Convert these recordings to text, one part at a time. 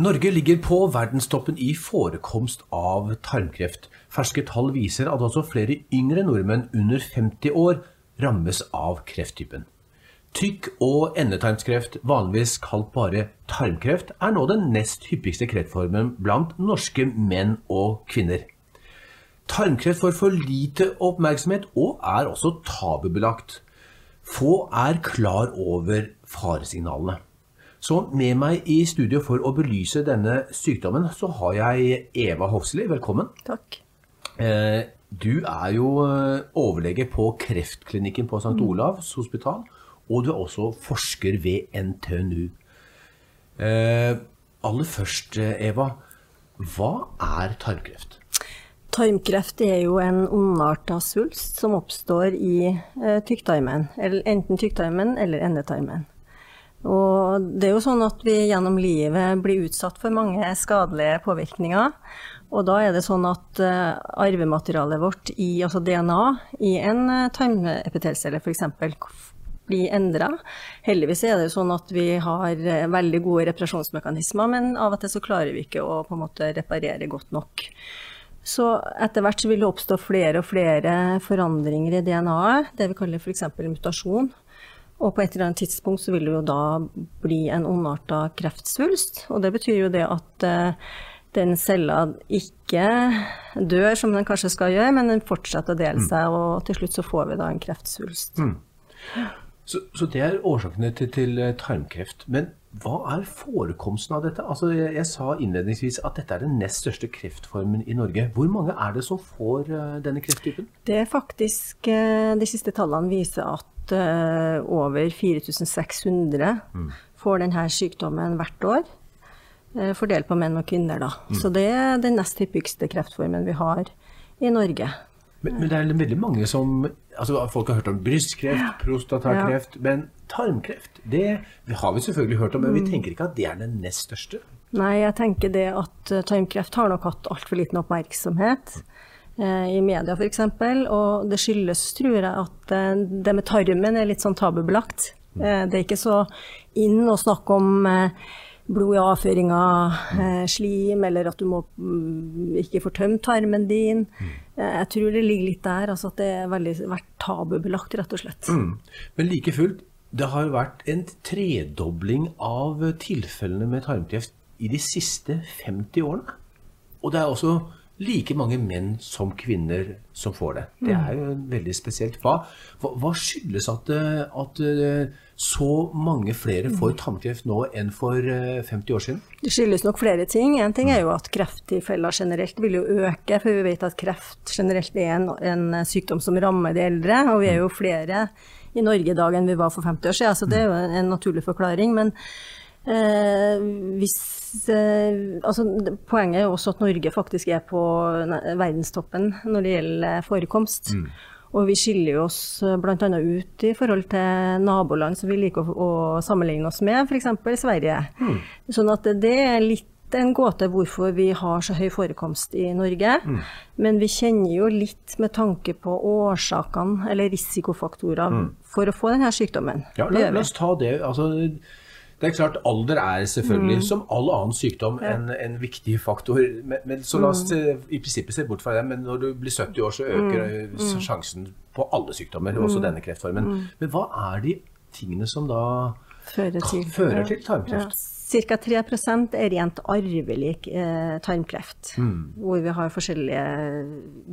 Norge ligger på verdenstoppen i forekomst av tarmkreft. Ferske tall viser at også flere yngre nordmenn under 50 år rammes av krefttypen. Tykk- og endetarmskreft, vanligvis kalt bare tarmkreft, er nå den nest hyppigste kreftformen blant norske menn og kvinner. Tarmkreft får for lite oppmerksomhet og er også tabubelagt. Få er klar over faresignalene. Så med meg i studio for å belyse denne sykdommen, så har jeg Eva Hofsli. Velkommen. Takk. Eh, du er jo eh, overlege på kreftklinikken på St. Olavs hospital, og du er også forsker ved NTNU. Eh, aller først, Eva. Hva er tarmkreft? Tarmkreft er jo en ondarta svulst som oppstår i tykktarmen. Enten tykktarmen eller endetarmen. Og det er jo sånn at vi gjennom livet blir utsatt for mange skadelige påvirkninger. Og da er det sånn at uh, arvematerialet vårt, i, altså DNA, i en uh, tarmepitelcelle f.eks. blir endra. Heldigvis er det jo sånn at vi har uh, veldig gode reparasjonsmekanismer, men av og til så klarer vi ikke å på en måte reparere godt nok. Så etter hvert så vil det oppstå flere og flere forandringer i DNA-et, det vi kaller f.eks. mutasjon. Og på et eller annet tidspunkt så vil det jo da bli en ondarta kreftsvulst. Og det betyr jo det at uh, den cella ikke dør som den kanskje skal gjøre, men den fortsetter å dele mm. seg, og til slutt så får vi da en kreftsvulst. Mm. Så, så, det er årsakene til, til, eh, tarmkreft. Men hva er forekomsten av dette? Altså, jeg, jeg, sa innledningsvis at dette er den nest største kreftformen i Norge. Hvor mange er det som får uh, denne krefttypen? Det er faktisk De siste tallene viser at uh, over 4600 mm. får denne sykdommen hvert år. Uh, fordelt på menn og kvinner, da. Mm. Så det er den nest hyppigste kreftformen vi har i Norge. Men, men, det er veldig mange som altså Folk har hørt om brystkreft, ja. prostatakreft, ja. men tarmkreft det har vi selvfølgelig hørt om. Men vi mm. tenker ikke at det er den nest største? Nei, jeg tenker det at eh, tarmkreft har nok hatt altfor liten oppmerksomhet. Eh, i media f.eks. Og det skyldes, tror jeg, at eh, det med tarmen er litt sånn tabubelagt. Mm. Eh, det er ikke så inn å snakke om blod i avføringa, slim, eller at du må mm, ikke får tømt tarmen din. Mm. Jeg tror det ligger litt der, altså at det har vært tabubelagt, rett og slett. Mm. Men like fullt, det har vært en tredobling av tilfellene med tarmkreft i de siste 50 årene. Og det er også like mange menn som kvinner som får det. Det er jo veldig spesielt. Hva, hva, skyldes at, eh, at, eh, så mange flere får tarmkreft nå enn for 50 eh, år siden? Det skyldes nok flere ting. En ting er jo at krefttilfeller generelt vil jo øke, for vi vet at kreft generelt er en, en sykdom som rammer de eldre. Og vi er jo flere i Norge i dag enn vi var for 50 år siden, så det er jo en naturlig forklaring. men Eh, hvis, eh, altså, poenget er også at Norge faktisk er på verdenstoppen når det gjelder forekomst. Mm. Og vi skiller oss eh, bl.a. ut i forhold til naboland som vi liker å, å sammenligne oss med, f.eks. Sverige. Mm. Sånn at det er litt en gåte hvorfor vi har så høy forekomst i Norge. Mm. Men vi kjenner jo litt med tanke på årsakene eller risikofaktorer mm. for å få denne sykdommen. Ja, la, la oss ta det. Altså, det er klart, Alder er selvfølgelig, mm. som all annen sykdom, en, en viktig faktor. Men, men, så la oss mm. i prinsippet se bort fra det. Men når du blir 70 år, så øker mm. mm. sjansen på alle sykdommer, også mm. denne kreftformen. Mm. Men hva er de tingene som da fører til, fører til tarmkreft? Ja. Ca. 3 er rent arvelig eh, tarmkreft, mm. hvor vi har forskjellige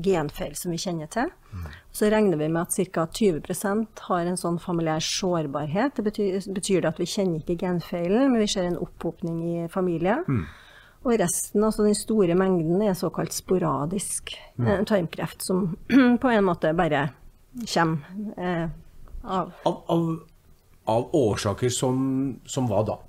genfeil som vi kjenner til. Mm. Så regner vi med at ca. 20% har en sånn familiær sårbarhet. Det betyr, betyr, det at vi kjenner ikke genfeilen, men vi ser en opphopning i familien. Mm. Og resten, altså den store mengden, er såkalt sporadisk eh, tarmkreft, som på en måte bare kommer eh, av. Av, av, av årsaker som, som hva da?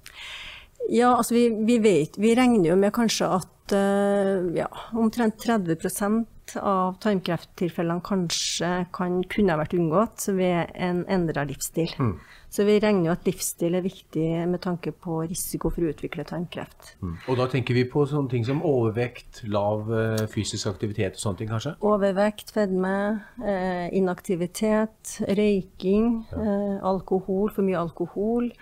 Ja, altså vi, vi, vet, vi regner jo med kanskje at uh, ja, omtrent 30% av tarmkrefttilfellene kanskje kan, kunne ha vært unngått ved en endra livsstil. Mm. Så vi regner jo at livsstil er viktig med tanke på risiko for å utvikle tarmkreft. Mm. Og da tenker vi på sånne ting som overvekt, lav uh, fysisk aktivitet og sånne ting kanskje? Overvekt, fedme, uh, inaktivitet, røyking, ja. alkohol, for mye alkohol.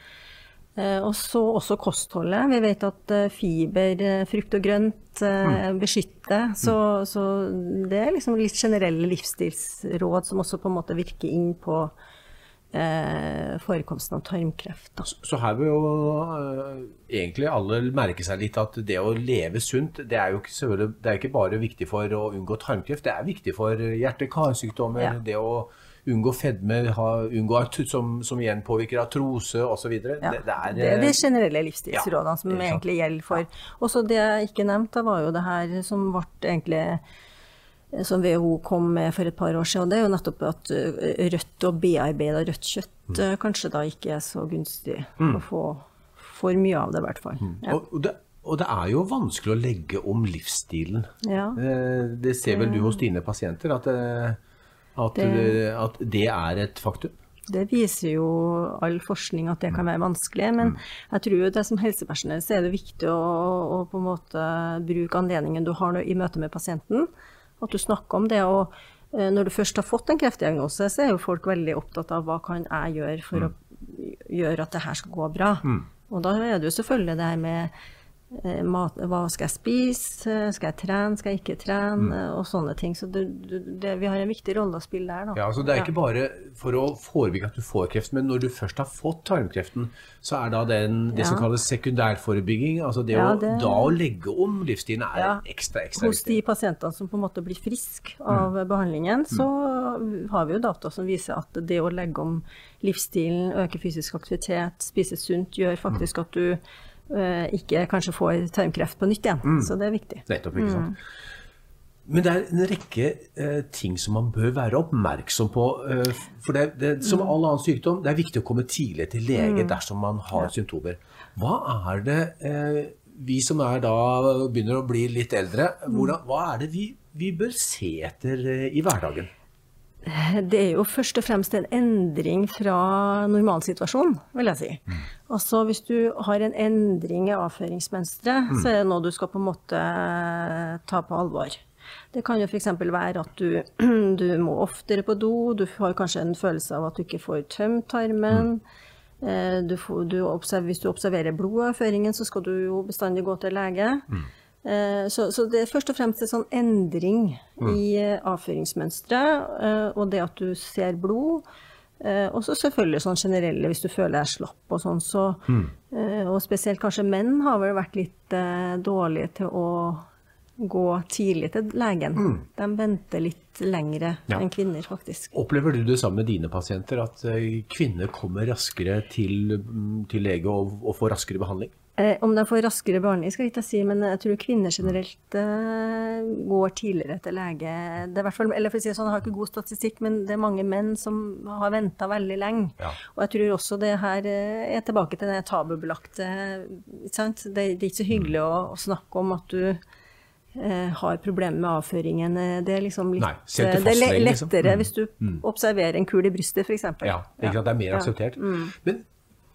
Eh, og så også kostholdet. Vi vet at eh, fiber, eh, frukt og grønt mm. beskytter. Så, mm. så, det er liksom litt generelle livsstilsråd som også på en måte virker inn på eh, forekomsten av tarmkreft. Da. Så her vil jo eh, egentlig alle merke seg litt at det å leve sunt, det er jo ikke, det er ikke bare viktig for å unngå tarmkreft, det er viktig for hjerte-karsykdommer. Ja. det å unngå fedme, ha, unngå som, som, igjen påvirker artrose osv. Ja, det, det, er, det er de generelle livsstilsrådene ja, som egentlig gjelder for. Også det jeg ikke nevnte, var jo det her som ble egentlig som WHO kom med for et par år siden. og Det er jo nettopp at eh, rødt og bearbeida rødt kjøtt mm. Eh, kanskje da ikke er så gunstig mm. å få for mye av det, i hvert fall. Mm. Ja. Og, det, og, det, er jo vanskelig å legge om livsstilen. Ja. Eh, det ser vel du hos dine pasienter, at at det, at det er et faktum? Det viser jo all forskning at det kan være vanskelig. Men mm. jeg tror det som helsepersonell så er det viktig å, å, på en måte bruke anledningen du har i møte med pasienten. At du snakker om det. og eh, når du først har fått en kreftdiagnose, så er jo folk veldig opptatt av hva kan jeg gjøre for mm. å gjøre at det her skal gå bra. Mm. Og da er det jo selvfølgelig det her med mat, hva skal jeg spise, skal jeg trene, skal jeg ikke trene, mm. og sånne ting. Så det, det, vi har en viktig rolle å spille der. Da. Ja, altså Det er ikke bare for å forebygge at du får kreft, men når du først har fått tarmkreften, så er da den, det ja. som kalles sekundærforebygging, altså det, ja, det å, da å legge om livsstilen, er ekstra, ekstra Hos de pasientene som på en måte blir friske av mm. behandlingen, så mm. har vi jo data som viser at det å legge om livsstilen, øke fysisk aktivitet, spise sunt, gjør faktisk mm. at du Eh, ikke kanskje får tarmkreft på nytt igjen. Mm. Så det er viktig. Nettopp, ikke sant. Mm. Men det er en rekke eh, ting som man bør være oppmerksom på. Eh, for det, det, som mm. all annen sykdom, det er viktig å komme tidlig til lege mm. dersom man har ja. symptomer. Hva er det eh, vi som er da begynner å bli litt eldre, mm. hvordan, hva er det vi, vi bør se etter eh, i hverdagen? Det er jo først og fremst en endring fra normalsituasjonen, vil jeg si. Mm. Altså hvis du har en endring i avføringsmønsteret, mm. så er det noe du skal på en måte ta på alvor. Det kan jo f.eks. være at du, du, må oftere på do, du har kanskje en følelse av at du ikke får tømt tarmen. Mm. Eh, du får, du observer, hvis du observerer blodavføringen, så skal du jo bestandig gå til lege. Eh, så, så, det er først og fremst en sånn endring mm. i eh, avføringsmønsteret, eh, og det at du ser blod. Og så selvfølgelig sånn generelle, hvis du føler deg slapp og sånn, så mm. Og spesielt kanskje menn har vel vært litt dårlige til å gå tidlig til legen. Mm. De venter litt lengre ja. enn kvinner, faktisk. Opplever du det samme med dine pasienter, at kvinner kommer raskere til, mm, til lege og, og får raskere behandling? Eh, om de får raskere behandling, skal jeg ikke si, men jeg tror kvinner generelt eh, går tidligere til lege. Det er fall, eller for å si sånn, Jeg har ikke god statistikk, men det er mange menn som har venta veldig lenge. Ja. Og jeg tror også det her eh, er tilbake til det tabubelagte. Det, det, er ikke så hyggelig å, å snakke om at du eh, har problemer med avføringen. Det er liksom litt Nei, det er lettere liksom. mm. hvis du mm. observerer en kul i brystet, f.eks. Ja, ja, det er mer akseptert. Ja. Mm. Men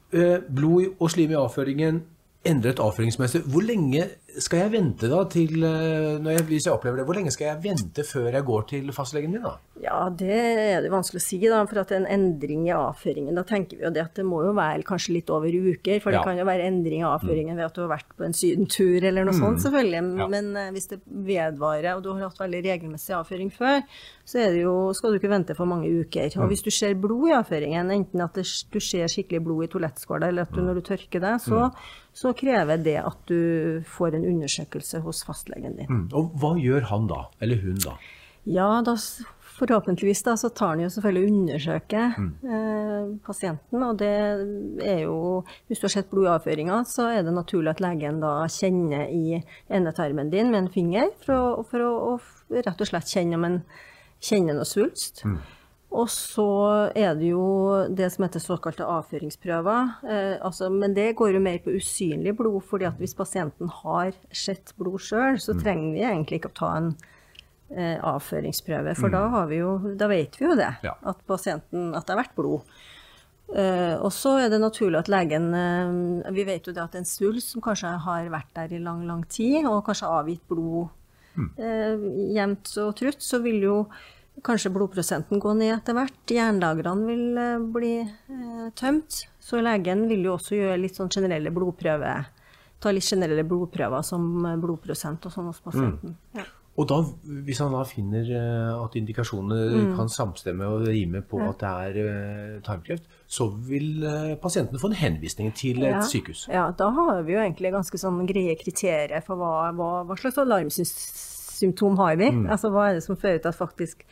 eh, blod og slim i avføringen endret avføringsmønster. Hvor lenge skal jeg vente da til eh, jeg, hvis jeg opplever det, hvor lenge skal jeg vente før jeg går til fastlegen min? da? Ja, Det er det vanskelig å si. da, For at en endring i avføringen, da tenker vi jo det at det må jo være kanskje litt over uker. For ja. det kan jo være endring i avføringen ved at du har vært på en sydentur eller noe mm. sånt, selvfølgelig. Ja. Men uh, hvis det vedvarer, og du har hatt veldig regelmessig avføring før, så jo, skal du ikke vente for mange uker. Og mm. hvis du ser blod i avføringen, enten at det, du ser skikkelig blod i toalettskåla, eller at du, mm. når du tørker deg, så, mm. så krever det at du får en undersøkelse hos fastlegen din. Mm. Og hva gjør han da, eller hun da? Ja, da forhåpentligvis da, så tar han jo selvfølgelig og undersøker mm. eh, pasienten. Og det er jo Hvis du har sett blodavføringa, så er det naturlig at legen da kjenner i endetarmen din med en finger, for å, for å, å rett og slett kjenne om en kjenner noe svulst. Mm. Og så er det jo det som heter såkalte avføringsprøver. Eh, altså, men det går jo mer på usynlig blod, fordi at hvis pasienten har sett blod sjøl, så mm. trenger vi egentlig ikke å ta en eh, avføringsprøve. For mm. da, vi jo, da, vet vi jo det, ja. at, pasienten, at det har vært blod. Eh, og så er det naturlig at legen eh, Vi vet jo det at en svulst som kanskje har vært der i lang, lang tid, og kanskje avgitt blod mm. Eh, jevnt og trutt, så vil jo Kanskje blodprosenten går ned etter hvert. Jernlagrene vil eh, bli eh, tømt. Så legen vil jo også gjøre litt sånn generelle blodprøver. Ta litt generelle blodprøver som blodprosent og sånn hos pasienten. Ja. Og da, hvis han da finner eh, at indikasjonene kan samstemme og rime på at det er eh, tarmkreft, så vil eh, pasienten få en henvisning til et Ja. sykehus. Ja, da har vi jo egentlig ganske sånn greie kriterier for hva, hva, hva slags alarmsymptom har vi. Altså hva er det som fører til at faktisk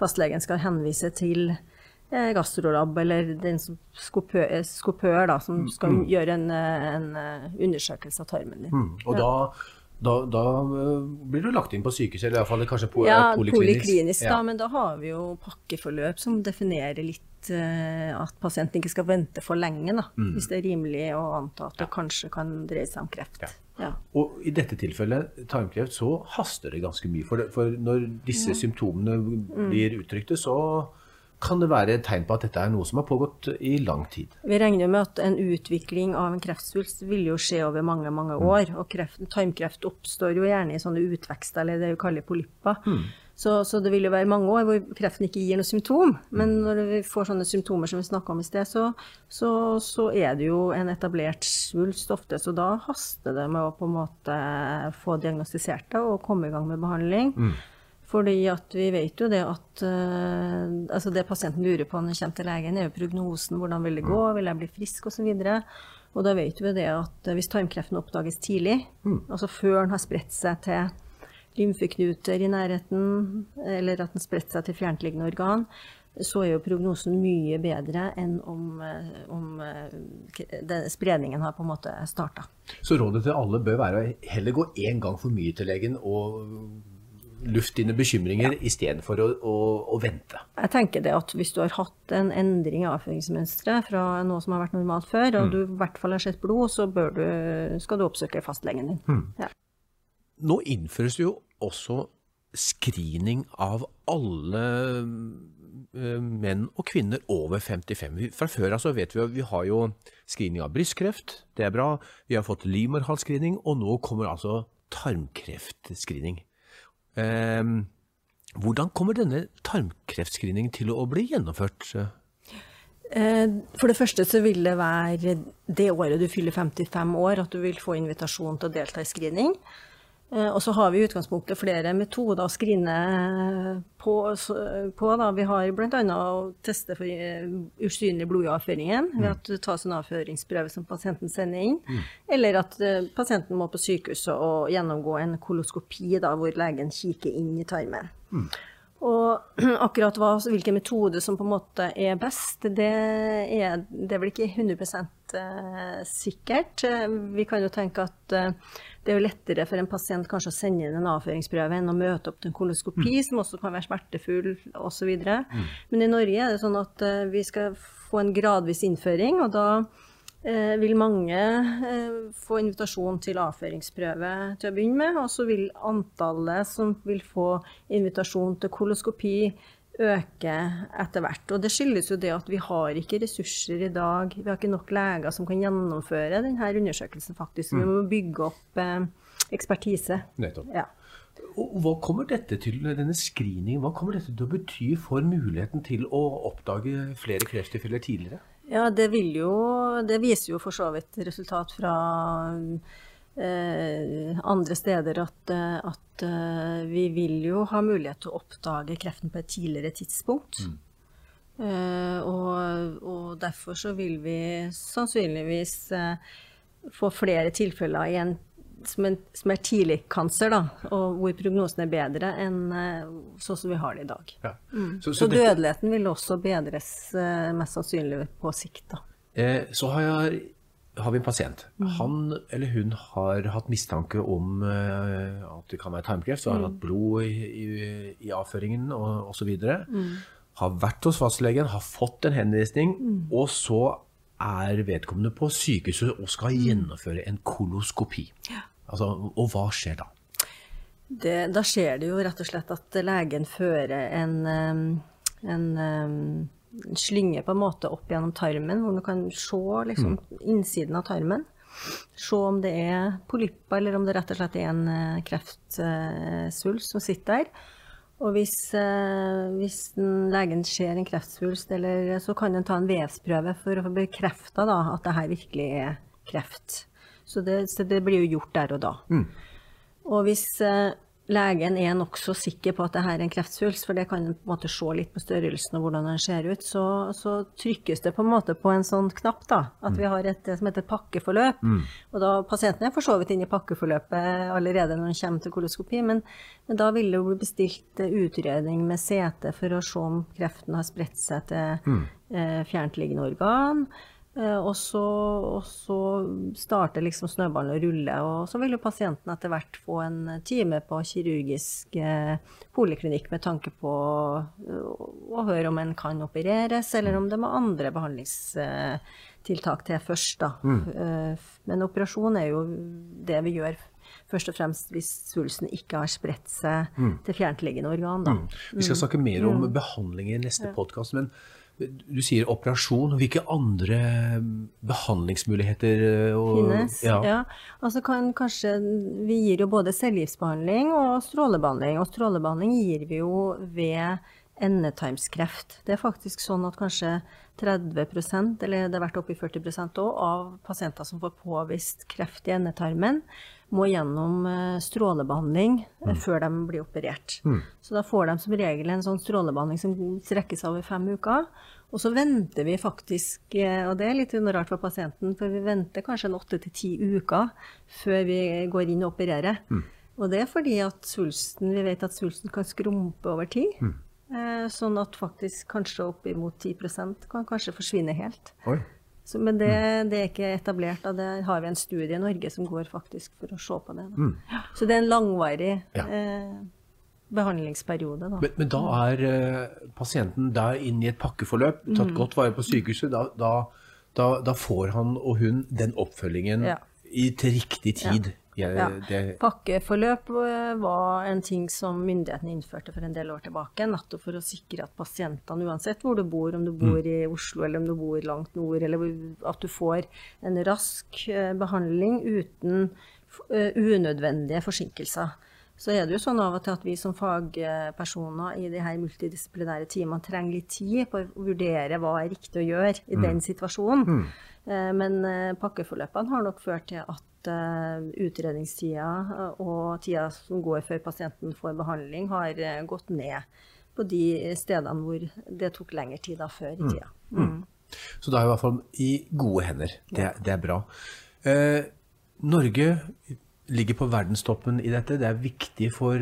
fastlegen skal henvise til eh, gastrolab, eller den som skopør, skopør da, som skal gjøre en, eh, en eh, undersøkelse av tarmen din. Mm. Og da, da, da eh, blir du lagt inn på sykehuset, eller iallfall kanskje på, Ja, poliklinisk. poliklinisk, da, Ja. men da har vi jo pakkeforløp som definerer litt eh, at pasienten ikke skal vente for lenge, da, Mm. hvis det er rimelig å anta at det kanskje kan dreie seg om kreft. Ja. Ja. Og i dette tilfellet, tarmkreft, så haster det ganske mye. For, det, for når disse symptomene Mm. blir uttrykte, så kan det være et tegn på at dette er noe som har pågått i lang tid. Vi regner med at en utvikling av en kreftsvulst vil jo skje over mange mange år. Og kreft, tarmkreft oppstår jo gjerne i sånne utvekster, eller det vi kaller polypper. Så, så det vil jo være mange år hvor kreften ikke gir noe symptom. Men når vi får sånne symptomer som vi snakka om i sted, så, så, så er det jo en etablert svulst ofte. Så da haster det med å på en måte få diagnostisert det og komme i gang med behandling. Fordi at vi vet jo det at uh, altså det pasienten lurer på når han kommer til legen, er jo prognosen. Hvordan vil det gå? Vil jeg bli frisk? osv. Og da vet vi det at hvis tarmkreften oppdages tidlig, altså før den har spredt seg til lymfeknuter i nærheten, eller at den spredte seg til fjerntliggende organ, så er jo prognosen mye bedre enn om, eh, om eh, den spredningen har på en måte starta. Så rådet til alle bør være å heller gå én gang for mye til legen og luft dine bekymringer istedenfor å, å, å vente. Jeg tenker det at hvis du har hatt en endring i avføringsmønsteret fra noe som har vært normalt før, og du i hvert fall har sett blod, så bør du, skal du oppsøke fastlegen din. Ja. Nå innføres det jo også screening av alle eh, menn og kvinner over 55. Fra før av så vet vi at vi har jo screening av brystkreft, det er bra. Vi har fått livmorhalsscreening, og nå kommer altså tarmkreftscreening. Eh, hvordan kommer denne tarmkreftscreeningen til å bli gjennomført? Eh, For det første så vil det være det året du fyller 55 år at du vil få invitasjon til å delta i screening. Eh, Og så har vi i utgangspunktet flere metoder å skrine på. på da. Vi har bl.a. å teste for eh, usynlig blod i avføringen ved at det tas en avføringsprøve som pasienten sender inn. Eller at eh, pasienten må på sykehuset og gjennomgå en koloskopi da, hvor legen kikker inn i tarmen. Og akkurat hva, hvilken metode som på en måte er best, det er, det er vel ikke 100 eh, sikkert. Vi kan jo tenke at eh, det er jo lettere for en pasient kanskje å sende inn en avføringsprøve enn å møte opp til en koloskopi, som også kan være smertefull osv. Men i Norge er det sånn at eh, vi skal få en gradvis innføring, og da eh, vil mange eh, få invitasjon til avføringsprøve til å begynne med, og så vil antallet som vil få invitasjon til koloskopi øke etter hvert. Og det skyldes jo det at vi har ikke ressurser i dag, vi har ikke nok leger som kan gjennomføre denne undersøkelsen faktisk. Vi må bygge opp eh, ekspertise. Nettopp. Ja. Og hva kommer dette til, denne screeningen, hva kommer dette til å bety for muligheten til å oppdage flere krefttilfeller tidligere? Ja, det vil jo Det viser jo for så vidt resultat fra eh, andre steder at, eh, at eh, vi vil jo ha mulighet til å oppdage kreften på et tidligere tidspunkt. Eh, og, og derfor så vil vi sannsynligvis eh, få flere tilfeller i en som, en, som er tidlig cancer, da, og hvor prognosen er bedre enn eh, sånn som vi har det i dag. Ja. Så, Så så, dødeligheten vil også bedres eh, mest sannsynlig på sikt. da. eh, så har, jeg, har vi en pasient. Han eller hun har hatt mistanke om eh, at det kan være tarmkreft, så har hatt blod i, i, i avføringen og osv. Har vært hos fastlegen, har fått en henvisning, og så er vedkommende på sykehuset og skal gjennomføre en koloskopi. Altså, og hva skjer da? Det, da skjer det jo rett og slett at legen fører en, en, en slynge på en måte opp gjennom tarmen, hvor man kan se liksom, innsiden av tarmen. Se om det er polypper, eller om det rett og slett er en eh, kreftsvulst som sitter der. Og hvis, eh, hvis legen ser en kreftsvulst, eller, så kan den ta en vevsprøve for å få bekrefta at det her virkelig er kreft. Så det, så det, blir jo gjort der og da. Mm. Og hvis eh, legen er nokså sikker på at det her er en kreftsvulst, for det kan en på en måte se litt på størrelsen og hvordan den ser ut, så, så, trykkes det på en måte på en sånn knapp, da. At vi har et det som heter pakkeforløp. Mm. Og da pasienten er for så vidt inne i pakkeforløpet allerede når han kommer til koloskopi, men, men da vil det jo bli bestilt utredning med CT for å se om kreften har spredt seg til Mm. eh, fjerntliggende organ. Eh, Og så, og så starter liksom snøballen å rulle, og så vil jo pasienten etter hvert få en time på kirurgisk eh, poliklinikk med tanke på eh, å høre om en kan opereres, eller om det må andre behandlingstiltak til først. Da. Mm. Men operasjon er jo det vi gjør først og fremst hvis svulsten ikke har spredt seg til fjerntliggende organ. Da. Vi skal snakke mer om behandling i neste podkast, men du sier operasjon. Hvilke andre behandlingsmuligheter eh, og, finnes. Ja. Ja. Altså kan kanskje, vi gir jo både cellegiftbehandling og strålebehandling. Og strålebehandling gir vi jo ved endetarmskreft. Det er faktisk sånn at kanskje 30% eller det har vært oppe i 40 òg, av pasienter som får påvist kreft i endetarmen, må gjennom eh, strålebehandling mm. før de blir operert. Så da får de som regel en sånn strålebehandling som strekker seg over fem uker. Og så venter vi faktisk, eh, og det er litt rart for pasienten, for vi venter kanskje en åtte til ti uker før vi går inn og opererer. Og det er fordi at svulsten, vi vet at svulsten kan skrumpe over tid. Eh, Sånn at faktisk kanskje oppimot 10% kan kanskje forsvinne helt. Oi. Så, men det, det er ikke etablert, og der har vi en studie i Norge som går faktisk for å se på det. Da. Ja, Så det er en langvarig Ja. eh, behandlingsperiode. Da. Men, men da er eh, pasienten der inne i et pakkeforløp, tatt Mm. godt vare på sykehuset. Da, da, da, da får han og hun den oppfølgingen Ja. i, til riktig tid. Ja. Ja. det, Pakkeforløp eh, var en ting som myndighetene innførte for en del år tilbake, nettopp for å sikre at pasientene, uansett hvor du bor, om du bor i Oslo eller om du bor langt nord, eller at du får en rask eh, behandling uten eh, unødvendige forsinkelser. Så er det jo sånn av og til at vi som fagpersoner i de her multidisiplinære teamene trenger litt tid på å vurdere hva er riktig å gjøre i den situasjonen. Mm. Men pakkeforløpene har nok ført til at eh, utredningstida eh, og tida som går før pasienten får behandling, har eh, gått ned på de stedene hvor det tok lengre tid da før i tida. Mm. Så da er vi i hvert fall i gode hender. Det, det er bra. Eh, Norge ligger på verdenstoppen i dette. Det er viktig for,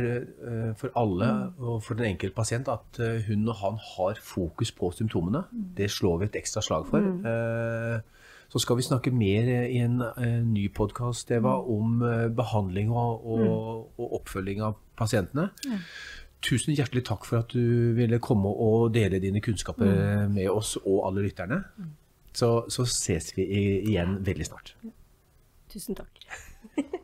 for alle og for den enkelte pasient at hun og han har fokus på symptomene. Det slår vi et ekstra slag for. Eh, så skal vi snakke mer i en en ny podkast om eh, behandling og, og, og oppfølging av pasientene. Tusen hjertelig takk for at du ville komme og dele dine kunnskaper med oss og alle lytterne. Så, så ses vi igjen veldig snart. Tusen takk.